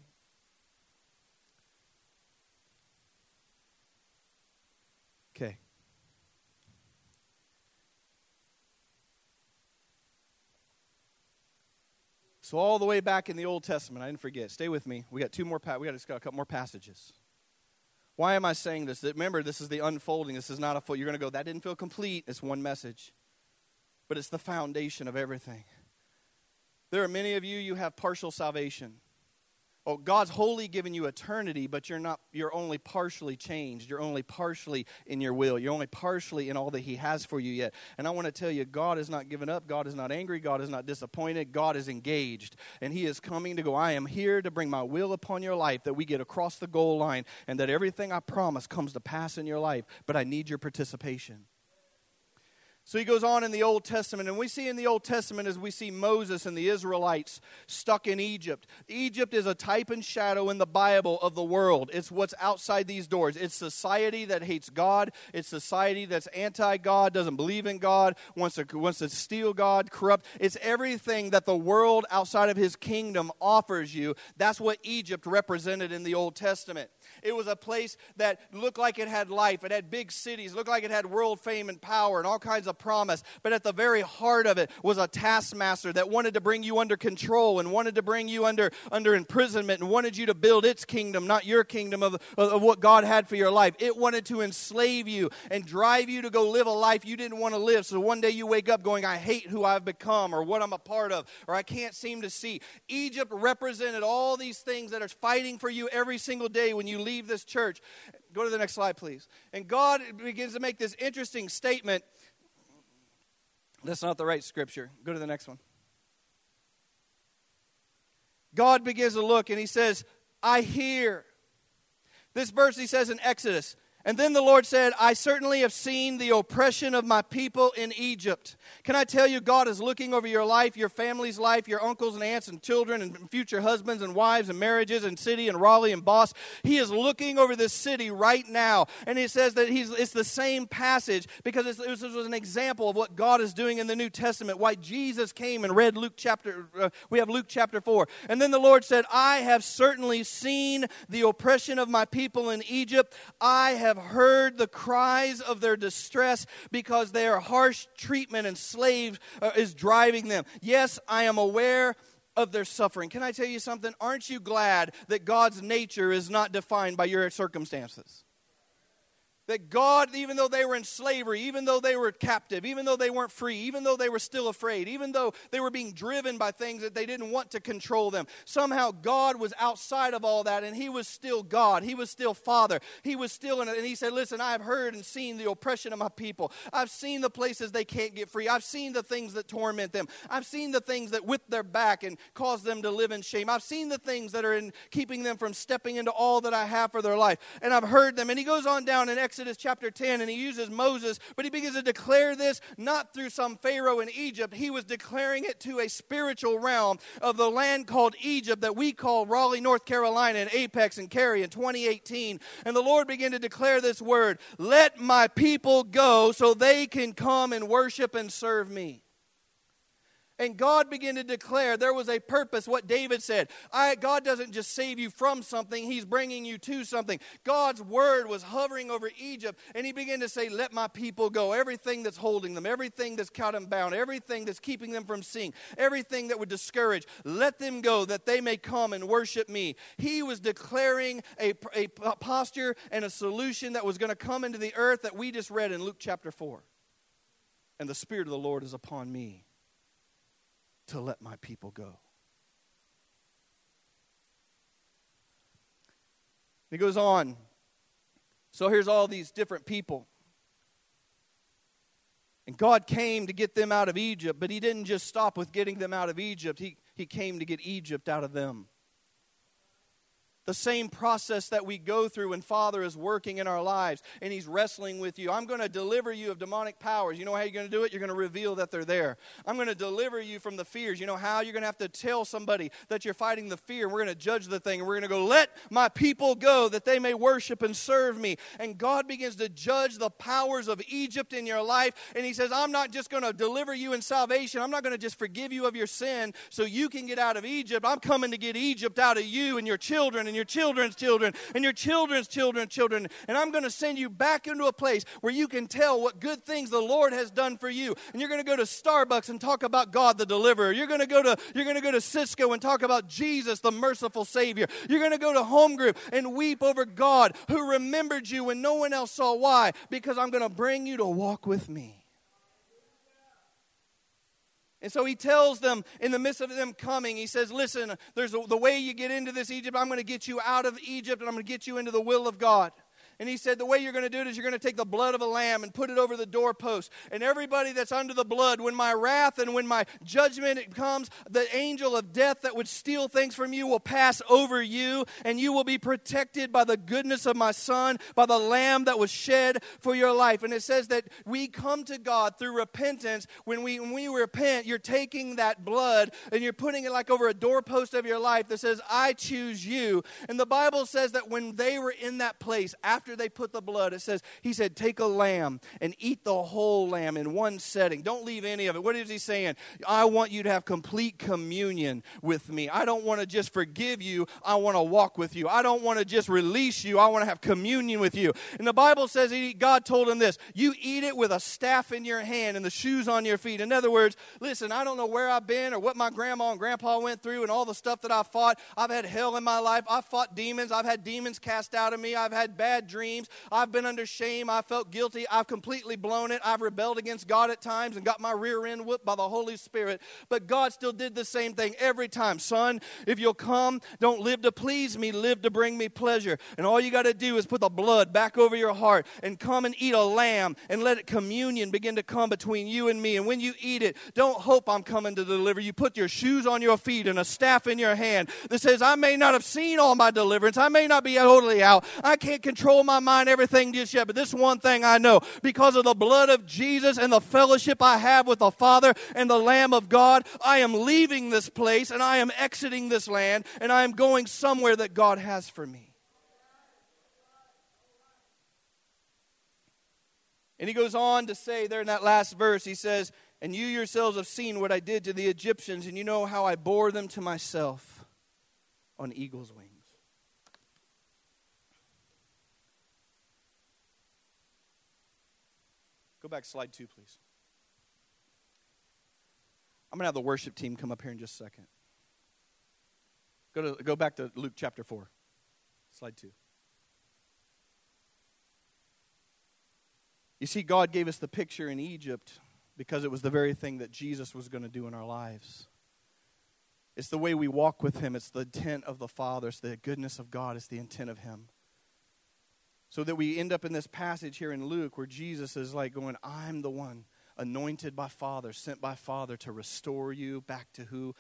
Okay. So all the way back in the Old Testament, I didn't forget. Stay with me. We got two more. Pa- we got, got a couple more passages. Why am I saying this? That remember, this is the unfolding. This is not a full. You're going to go. That didn't feel complete. It's one message, but it's the foundation of everything. There are many of you. You have partial salvation. Oh, God's wholly given you eternity, but you're not you're only partially changed. You're only partially in your will. You're only partially in all that he has for you yet. And I want to tell you God has not given up. God is not angry. God is not disappointed. God is engaged. And he is coming to go, I am here to bring my will upon your life that we get across the goal line and that everything I promise comes to pass in your life, but I need your participation. So he goes on in the Old Testament, and we see in the Old Testament as we see Moses and the Israelites stuck in Egypt. Egypt is a type and shadow in the Bible of the world. It's what's outside these doors. It's society that hates God. It's society that's anti God, doesn't believe in God, wants to, wants to steal God, corrupt. It's everything that the world outside of his kingdom offers you. That's what Egypt represented in the Old Testament. It was a place that looked like it had life. It had big cities, looked like it had world fame and power and all kinds of promise. But at the very heart of it was a taskmaster that wanted to bring you under control and wanted to bring you under, under imprisonment and wanted you to build its kingdom, not your kingdom of, of what God had for your life. It wanted to enslave you and drive you to go live a life you didn't want to live. So one day you wake up going, I hate who I've become or what I'm a part of or I can't seem to see. Egypt represented all these things that are fighting for you every single day when you leave this church. Go to the next slide, please. And God begins to make this interesting statement. That's not the right scripture. Go to the next one. God begins to look and he says, I hear. This verse he says in Exodus, and then the Lord said, I certainly have seen the oppression of my people in Egypt. Can I tell you, God is looking over your life, your family's life, your uncles and aunts and children and future husbands and wives and marriages and city and Raleigh and Boss. He is looking over this city right now. And he says that he's, it's the same passage because this was an example of what God is doing in the New Testament, why Jesus came and read Luke chapter, uh, we have Luke chapter 4. And then the Lord said, I have certainly seen the oppression of my people in Egypt. I have have heard the cries of their distress because their harsh treatment and slave uh, is driving them. Yes, I am aware of their suffering. Can I tell you something? Aren't you glad that God's nature is not defined by your circumstances? That God, even though they were in slavery, even though they were captive, even though they weren't free, even though they were still afraid, even though they were being driven by things that they didn't want to control them, somehow God was outside of all that and He was still God. He was still Father. He was still in it. And He said, Listen, I have heard and seen the oppression of my people. I've seen the places they can't get free. I've seen the things that torment them. I've seen the things that whip their back and cause them to live in shame. I've seen the things that are in keeping them from stepping into all that I have for their life. And I've heard them. And He goes on down in Exodus chapter 10 and he uses Moses, but he begins to declare this not through some Pharaoh in Egypt. He was declaring it to a spiritual realm of the land called Egypt that we call Raleigh, North Carolina, and Apex and Cary in 2018. And the Lord began to declare this word Let my people go so they can come and worship and serve me. And God began to declare there was a purpose, what David said. I, God doesn't just save you from something, He's bringing you to something. God's word was hovering over Egypt, and He began to say, Let my people go. Everything that's holding them, everything that's caught them bound, everything that's keeping them from seeing, everything that would discourage, let them go that they may come and worship me. He was declaring a, a posture and a solution that was going to come into the earth that we just read in Luke chapter 4. And the Spirit of the Lord is upon me to let my people go. He goes on. So here's all these different people. And God came to get them out of Egypt, but He didn't just stop with getting them out of Egypt, He, he came to get Egypt out of them the same process that we go through when Father is working in our lives and He's wrestling with you. I'm going to deliver you of demonic powers. You know how you're going to do it? You're going to reveal that they're there. I'm going to deliver you from the fears. You know how? You're going to have to tell somebody that you're fighting the fear. We're going to judge the thing. And we're going to go, let my people go that they may worship and serve me. And God begins to judge the powers of Egypt in your life. And He says, I'm not just going to deliver you in salvation. I'm not going to just forgive you of your sin so you can get out of Egypt. I'm coming to get Egypt out of you and your children and and your children's children and your children's children's children. And I'm going to send you back into a place where you can tell what good things the Lord has done for you. And you're going to go to Starbucks and talk about God the deliverer. You're going to go to you're going to go to Cisco and talk about Jesus the merciful savior. You're going to go to home group and weep over God who remembered you when no one else saw why because I'm going to bring you to walk with me. And so he tells them in the midst of them coming, he says, Listen, there's a, the way you get into this Egypt. I'm going to get you out of Egypt and I'm going to get you into the will of God. And he said, The way you're going to do it is you're going to take the blood of a lamb and put it over the doorpost. And everybody that's under the blood, when my wrath and when my judgment comes, the angel of death that would steal things from you will pass over you, and you will be protected by the goodness of my son, by the lamb that was shed for your life. And it says that we come to God through repentance. When we, when we repent, you're taking that blood and you're putting it like over a doorpost of your life that says, I choose you. And the Bible says that when they were in that place, after after they put the blood, it says, He said, Take a lamb and eat the whole lamb in one setting. Don't leave any of it. What is He saying? I want you to have complete communion with me. I don't want to just forgive you, I want to walk with you. I don't want to just release you, I want to have communion with you. And the Bible says, God told him this You eat it with a staff in your hand and the shoes on your feet. In other words, listen, I don't know where I've been or what my grandma and grandpa went through and all the stuff that I fought. I've had hell in my life. I've fought demons. I've had demons cast out of me. I've had bad dreams. I've been under shame. I felt guilty. I've completely blown it. I've rebelled against God at times and got my rear end whooped by the Holy Spirit. But God still did the same thing every time. Son, if you'll come, don't live to please me, live to bring me pleasure. And all you got to do is put the blood back over your heart and come and eat a lamb and let it communion begin to come between you and me. And when you eat it, don't hope I'm coming to deliver you. Put your shoes on your feet and a staff in your hand that says, I may not have seen all my deliverance. I may not be totally out. I can't control my my mind everything just yet, but this one thing I know because of the blood of Jesus and the fellowship I have with the Father and the Lamb of God, I am leaving this place and I am exiting this land and I am going somewhere that God has for me. And he goes on to say there in that last verse, he says, And you yourselves have seen what I did to the Egyptians, and you know how I bore them to myself on eagle's wings. Go back slide two, please. I'm going to have the worship team come up here in just a second. Go, to, go back to Luke chapter 4, slide two. You see, God gave us the picture in Egypt because it was the very thing that Jesus was going to do in our lives. It's the way we walk with Him, it's the intent of the Father, it's the goodness of God, it's the intent of Him. So that we end up in this passage here in Luke where Jesus is like going, I'm the one anointed by Father, sent by Father to restore you back to who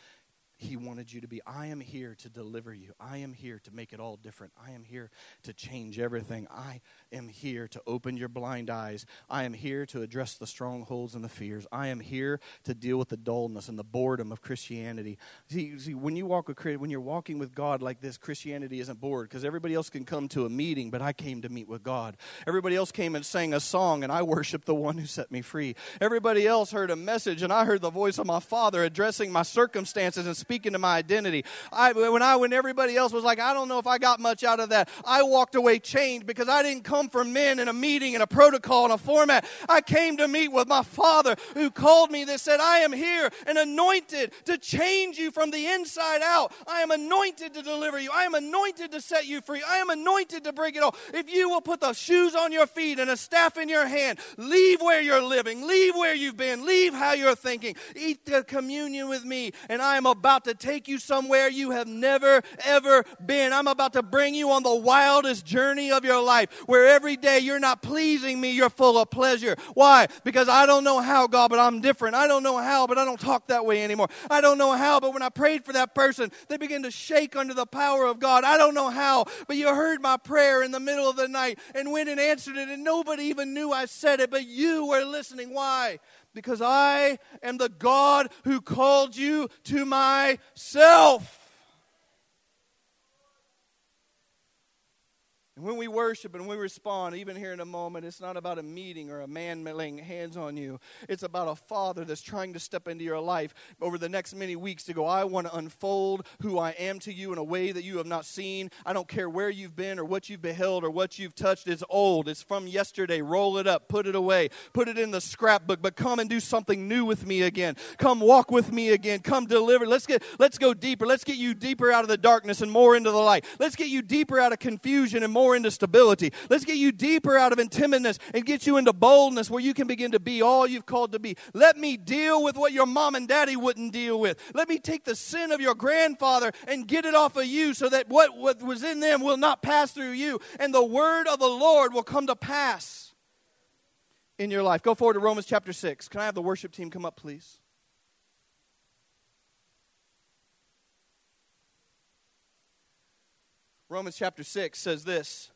he wanted you to be. I am here to deliver you. I am here to make it all different. I am here to change everything. I am here to open your blind eyes. I am here to address the strongholds and the fears. I am here to deal with the dullness and the boredom of Christianity. See, see when you walk with when you're walking with God like this, Christianity isn't bored because everybody else can come to a meeting, but I came to meet with God. Everybody else came and sang a song, and I worship the one who set me free. Everybody else heard a message, and I heard the voice of my Father addressing my circumstances and speaking to my identity. I, when I, when everybody else was like, I don't know if I got much out of that, I walked away changed because I didn't come for men in a meeting and a protocol and a format. I came to meet with my Father who called me that said, I am here and anointed to change you from the inside out. I am anointed to deliver you. I am anointed to set you free. I am anointed to break it all. If you will put the shoes on your feet and a staff in your hand, leave where you're living, leave where you've been, leave how you're thinking, eat the communion with me, and I am about to take you somewhere you have never, ever been. I'm about to bring you on the wildest journey of your life where every day you're not pleasing me, you're full of pleasure. Why? Because I don't know how, God, but I'm different. I don't know how, but I don't talk that way anymore. I don't know how, but when I prayed for that person, they began to shake under the power of God. I don't know how, but you heard my prayer in the middle of the night and went and answered it, and nobody even knew I said it, but you were listening. Why? Because I am the God who called you to myself. And when we worship and we respond, even here in a moment, it's not about a meeting or a man laying hands on you. It's about a father that's trying to step into your life over the next many weeks to go, I want to unfold who I am to you in a way that you have not seen. I don't care where you've been or what you've beheld or what you've touched. It's old. It's from yesterday. Roll it up, put it away, put it in the scrapbook, but come and do something new with me again. Come walk with me again. Come deliver. Let's get let's go deeper. Let's get you deeper out of the darkness and more into the light. Let's get you deeper out of confusion and more more into stability. Let's get you deeper out of intimidateness and get you into boldness where you can begin to be all you've called to be. Let me deal with what your mom and daddy wouldn't deal with. Let me take the sin of your grandfather and get it off of you so that what, what was in them will not pass through you. And the word of the Lord will come to pass in your life. Go forward to Romans chapter 6. Can I have the worship team come up, please? Romans chapter 6 says this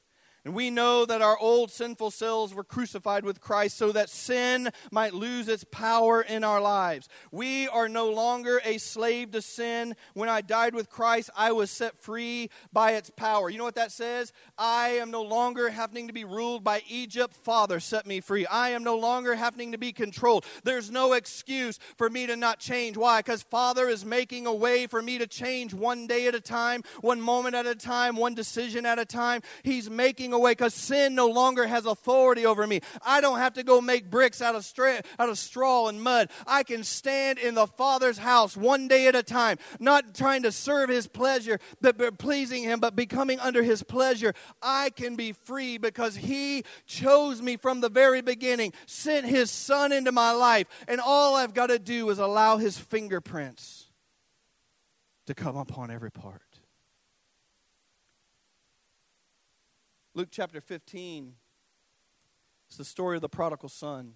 and we know that our old sinful selves were crucified with Christ so that sin might lose its power in our lives. We are no longer a slave to sin. When I died with Christ, I was set free by its power. You know what that says? I am no longer having to be ruled by Egypt. Father, set me free. I am no longer having to be controlled. There's no excuse for me to not change. Why? Because Father is making a way for me to change one day at a time, one moment at a time, one decision at a time. He's making away because sin no longer has authority over me. I don't have to go make bricks out of, stra- out of straw and mud. I can stand in the Father's house one day at a time, not trying to serve His pleasure, but pleasing Him, but becoming under His pleasure. I can be free because He chose me from the very beginning, sent His Son into my life, and all I've got to do is allow His fingerprints to come upon every part. Luke chapter 15. It's the story of the prodigal son.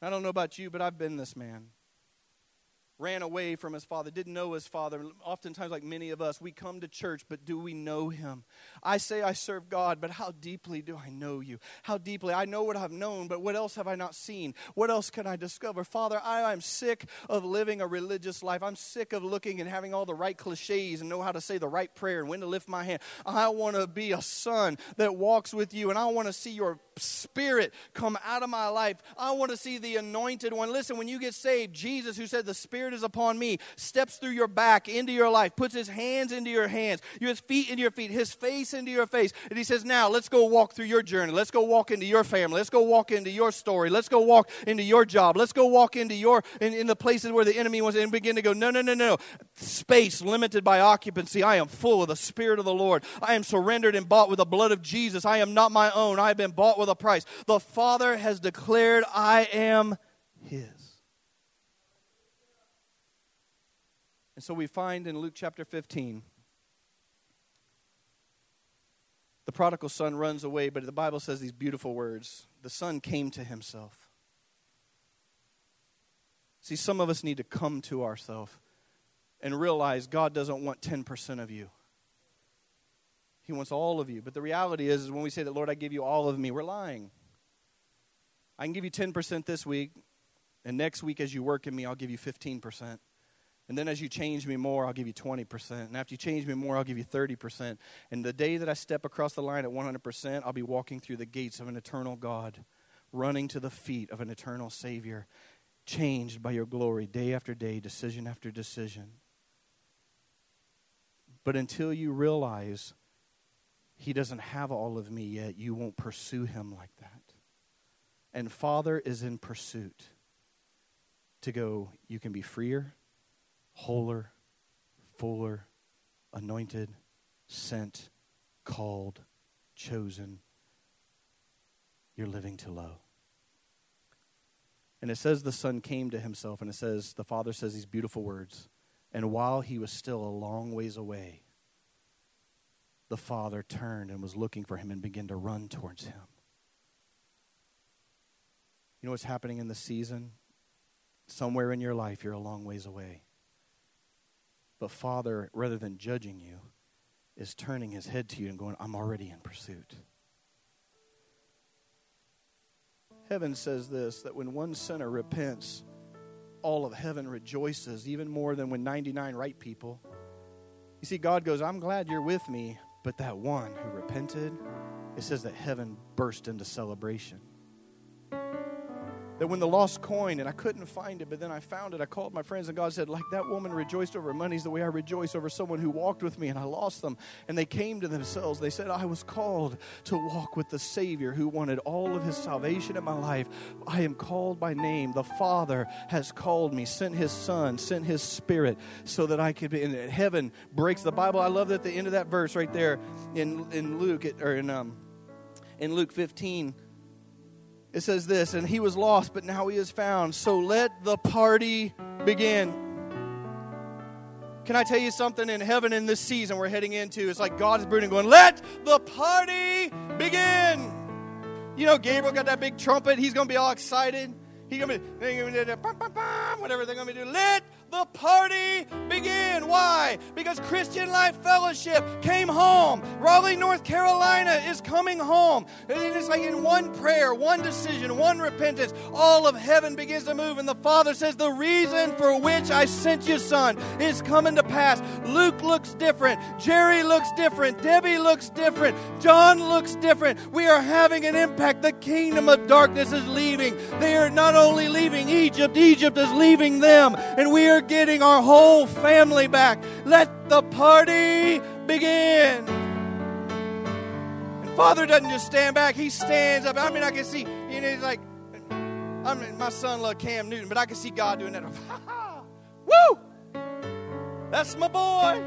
I don't know about you, but I've been this man ran away from his father, didn't know his father. Oftentimes, like many of us, we come to church, but do we know him? I say I serve God, but how deeply do I know you? How deeply? I know what I've known, but what else have I not seen? What else can I discover? Father, I am sick of living a religious life. I'm sick of looking and having all the right cliches and know how to say the right prayer and when to lift my hand. I want to be a son that walks with you, and I want to see your spirit come out of my life. I want to see the anointed one. Listen, when you get saved, Jesus, who said, The Spirit is upon me, steps through your back into your life, puts his hands into your hands, his feet into your feet, his face into your face. And he says, Now let's go walk through your journey. Let's go walk into your family. Let's go walk into your story. Let's go walk into your job. Let's go walk into your in, in the places where the enemy wants and begin to go, No, no, no, no. Space limited by occupancy. I am full of the Spirit of the Lord. I am surrendered and bought with the blood of Jesus. I am not my own. I have been bought with with a price. The Father has declared, I am His. And so we find in Luke chapter 15, the prodigal son runs away, but the Bible says these beautiful words The son came to himself. See, some of us need to come to ourselves and realize God doesn't want 10% of you. He wants all of you. But the reality is, is when we say that, Lord, I give you all of me, we're lying. I can give you 10% this week, and next week as you work in me, I'll give you 15%. And then as you change me more, I'll give you 20%. And after you change me more, I'll give you 30%. And the day that I step across the line at 100%, I'll be walking through the gates of an eternal God, running to the feet of an eternal Savior, changed by your glory day after day, decision after decision. But until you realize he doesn't have all of me yet, you won't pursue him like that. And Father is in pursuit to go, you can be freer, wholer, fuller, anointed, sent, called, chosen. You're living too low. And it says the son came to himself, and it says, the father says these beautiful words. And while he was still a long ways away, the father turned and was looking for him and began to run towards him. You know what's happening in the season? Somewhere in your life, you're a long ways away. But Father, rather than judging you, is turning his head to you and going, I'm already in pursuit. Heaven says this that when one sinner repents, all of heaven rejoices, even more than when 99 right people. You see, God goes, I'm glad you're with me But that one who repented, it says that heaven burst into celebration that when the lost coin and I couldn't find it, but then I found it, I called my friends and God said, like that woman rejoiced over monies the way I rejoice over someone who walked with me and I lost them. And they came to themselves. They said, I was called to walk with the Savior who wanted all of his salvation in my life. I am called by name. The Father has called me, sent his Son, sent his Spirit so that I could be in heaven. Breaks the Bible. I love that at the end of that verse right there in, in Luke, or in, um, in Luke 15 it says this, and he was lost, but now he is found. So let the party begin. Can I tell you something in heaven in this season we're heading into? It's like God is brooding, going, Let the party begin. You know, Gabriel got that big trumpet. He's going to be all excited. He's going to be, whatever they're going to do. Let the party begin. Why? Because Christian Life Fellowship came home. Raleigh, North Carolina is coming home. And it's like in one prayer, one decision, one repentance, all of heaven begins to move. And the Father says, The reason for which I sent you, Son, is coming to pass. Luke looks different. Jerry looks different. Debbie looks different. John looks different. We are having an impact. The kingdom of darkness is leaving. They are not only leaving Egypt, Egypt is leaving them. And we are getting our whole family back. Let the party begin. And Father doesn't just stand back, he stands up. I mean, I can see, you know, he's like, I mean, my son loved Cam Newton, but I can see God doing that. (laughs) Woo! That's my boy.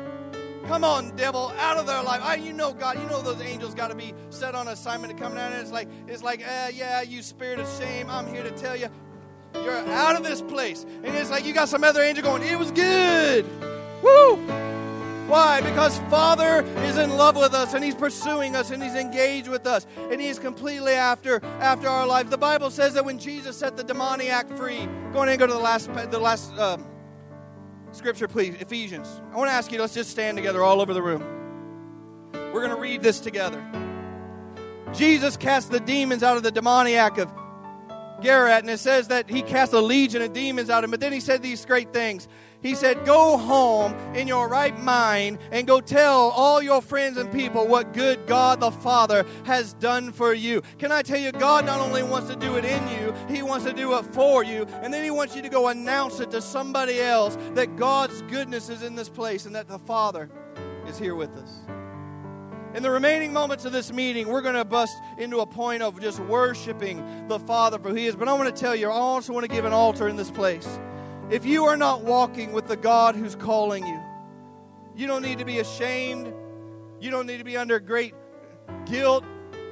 Come on, devil, out of their life. I, you know, God, you know those angels got to be set on assignment to come down. And it's like, it's like, uh, yeah, you spirit of shame. I'm here to tell you, you're out of this place. And it's like you got some other angel going, It was good. Woo! Why? Because Father is in love with us and He's pursuing us and He's engaged with us and He's completely after after our life. The Bible says that when Jesus set the demoniac free, go ahead and go to the last the last um, scripture, please. Ephesians. I want to ask you. Let's just stand together all over the room. We're going to read this together. Jesus cast the demons out of the demoniac of Garrett, and it says that he cast a legion of demons out of him. But then he said these great things. He said, Go home in your right mind and go tell all your friends and people what good God the Father has done for you. Can I tell you, God not only wants to do it in you, He wants to do it for you. And then He wants you to go announce it to somebody else that God's goodness is in this place and that the Father is here with us. In the remaining moments of this meeting, we're going to bust into a point of just worshiping the Father for who He is. But I want to tell you, I also want to give an altar in this place. If you are not walking with the God who's calling you, you don't need to be ashamed. You don't need to be under great guilt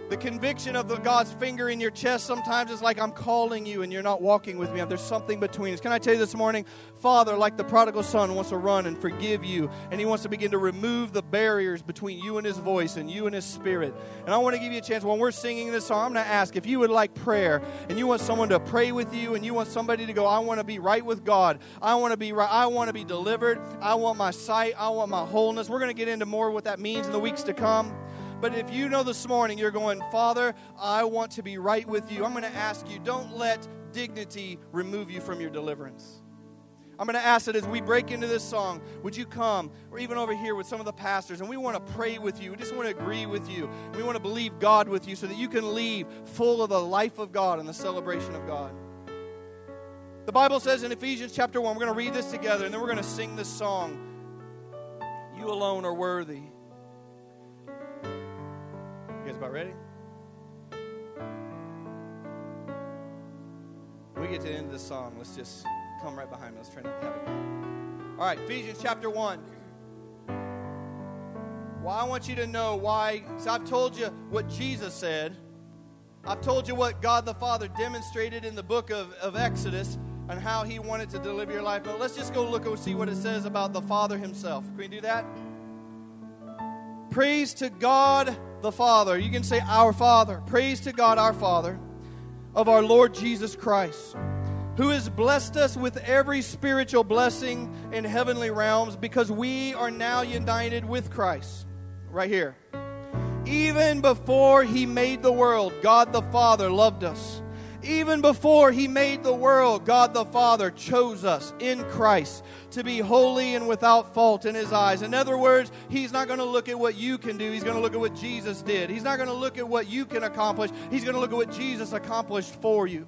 the conviction of the God's finger in your chest sometimes is like I'm calling you and you're not walking with me. There's something between us. Can I tell you this morning? Father, like the prodigal son, wants to run and forgive you, and he wants to begin to remove the barriers between you and his voice and you and his spirit. And I want to give you a chance when we're singing this song, I'm going to ask if you would like prayer and you want someone to pray with you and you want somebody to go, I want to be right with God. I want to be right. I want to be delivered. I want my sight. I want my wholeness. We're going to get into more what that means in the weeks to come. But if you know this morning you're going, Father, I want to be right with you, I'm going to ask you, don't let dignity remove you from your deliverance. I'm going to ask that as we break into this song, would you come, or even over here with some of the pastors, and we want to pray with you. We just want to agree with you. We want to believe God with you so that you can leave full of the life of God and the celebration of God. The Bible says in Ephesians chapter 1, we're going to read this together, and then we're going to sing this song You alone are worthy guys about ready? We get to the end of the song, let's just come right behind me. Let's try not to have it. All right, Ephesians chapter 1. Well, I want you to know why. So I've told you what Jesus said. I've told you what God the Father demonstrated in the book of, of Exodus and how he wanted to deliver your life. But let's just go look and see what it says about the Father himself. Can we do that? Praise to God the Father. You can say, Our Father. Praise to God, our Father, of our Lord Jesus Christ, who has blessed us with every spiritual blessing in heavenly realms because we are now united with Christ. Right here. Even before He made the world, God the Father loved us Even before he made the world, God the Father chose us in Christ to be holy and without fault in his eyes. In other words, he's not going to look at what you can do, he's going to look at what Jesus did. He's not going to look at what you can accomplish, he's going to look at what Jesus accomplished for you.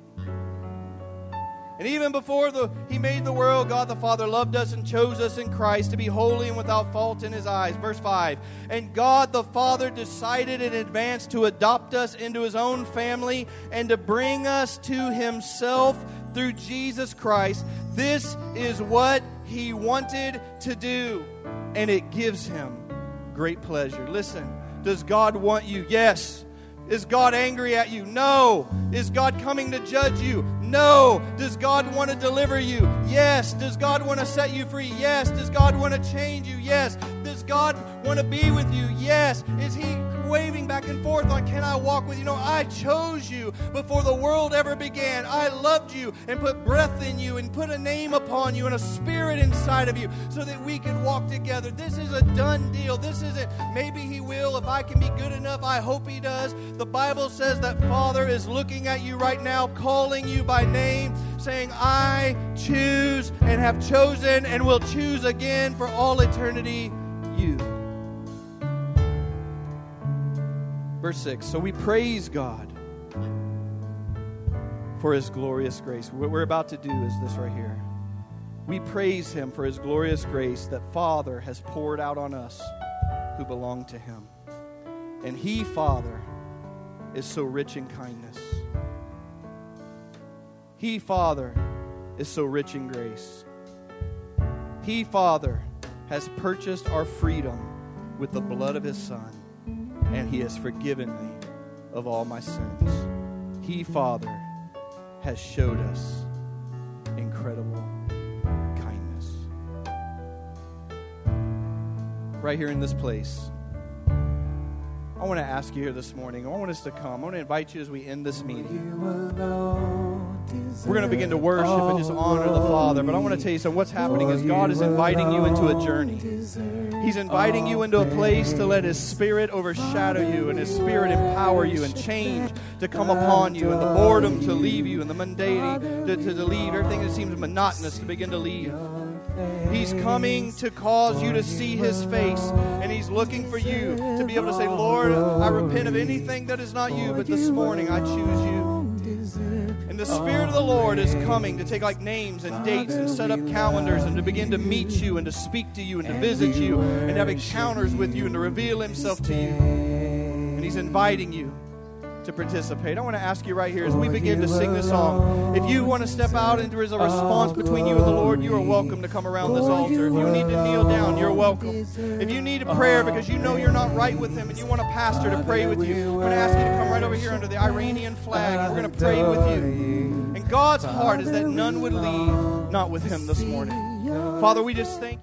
And even before the, He made the world, God the Father loved us and chose us in Christ to be holy and without fault in His eyes. Verse 5. And God the Father decided in advance to adopt us into His own family and to bring us to Himself through Jesus Christ. This is what He wanted to do, and it gives Him great pleasure. Listen, does God want you? Yes. Is God angry at you? No. Is God coming to judge you? No. Does God want to deliver you? Yes. Does God want to set you free? Yes. Does God want to change you? Yes. Does God want to be with you? Yes. Is He waving back and forth on, Can I walk with you? No, I chose you before the world ever began. I loved you and put breath in you and put a name upon you and a spirit inside of you so that we could walk together. This is a done deal. This isn't maybe He will if I can be good enough. I hope He does. The Bible says that Father is looking at you right now, calling you by name, saying, I choose and have chosen and will choose again for all eternity you. Verse 6 So we praise God for his glorious grace. What we're about to do is this right here. We praise him for his glorious grace that Father has poured out on us who belong to him. And he, Father, is so rich in kindness. He, Father, is so rich in grace. He, Father, has purchased our freedom with the blood of his Son and he has forgiven me of all my sins. He, Father, has showed us incredible kindness. Right here in this place, I want to ask you here this morning. I want us to come. I want to invite you as we end this meeting. We're going to begin to worship and just honor the Father. But I want to tell you something. What's happening is God is inviting you into a journey. He's inviting you into a place to let His Spirit overshadow you and His Spirit empower you and change to come upon you and the boredom to leave you and the mundanity to, to, to leave everything that seems monotonous to begin to leave. He's coming to cause you to see His face, and He's looking for you to be able to say, Lord, I repent of anything that is not you, but this morning I choose you. The Spirit of the Lord is coming to take like names and dates and set up calendars and to begin to meet you and to speak to you and to visit you and have encounters with you and to reveal Himself to you. And He's inviting you to participate. I want to ask you right here as we begin to sing this song. If you want to step out and there is a response between you and the Lord, you are welcome to come around this altar. If you need to kneel down, you're welcome. If you need a prayer because you know you're not right with Him and you want a pastor to pray with you, I'm going to ask you to come right over here under the Iranian flag and we're going to pray with you. And God's heart is that none would leave not with Him this morning. Father, we just thank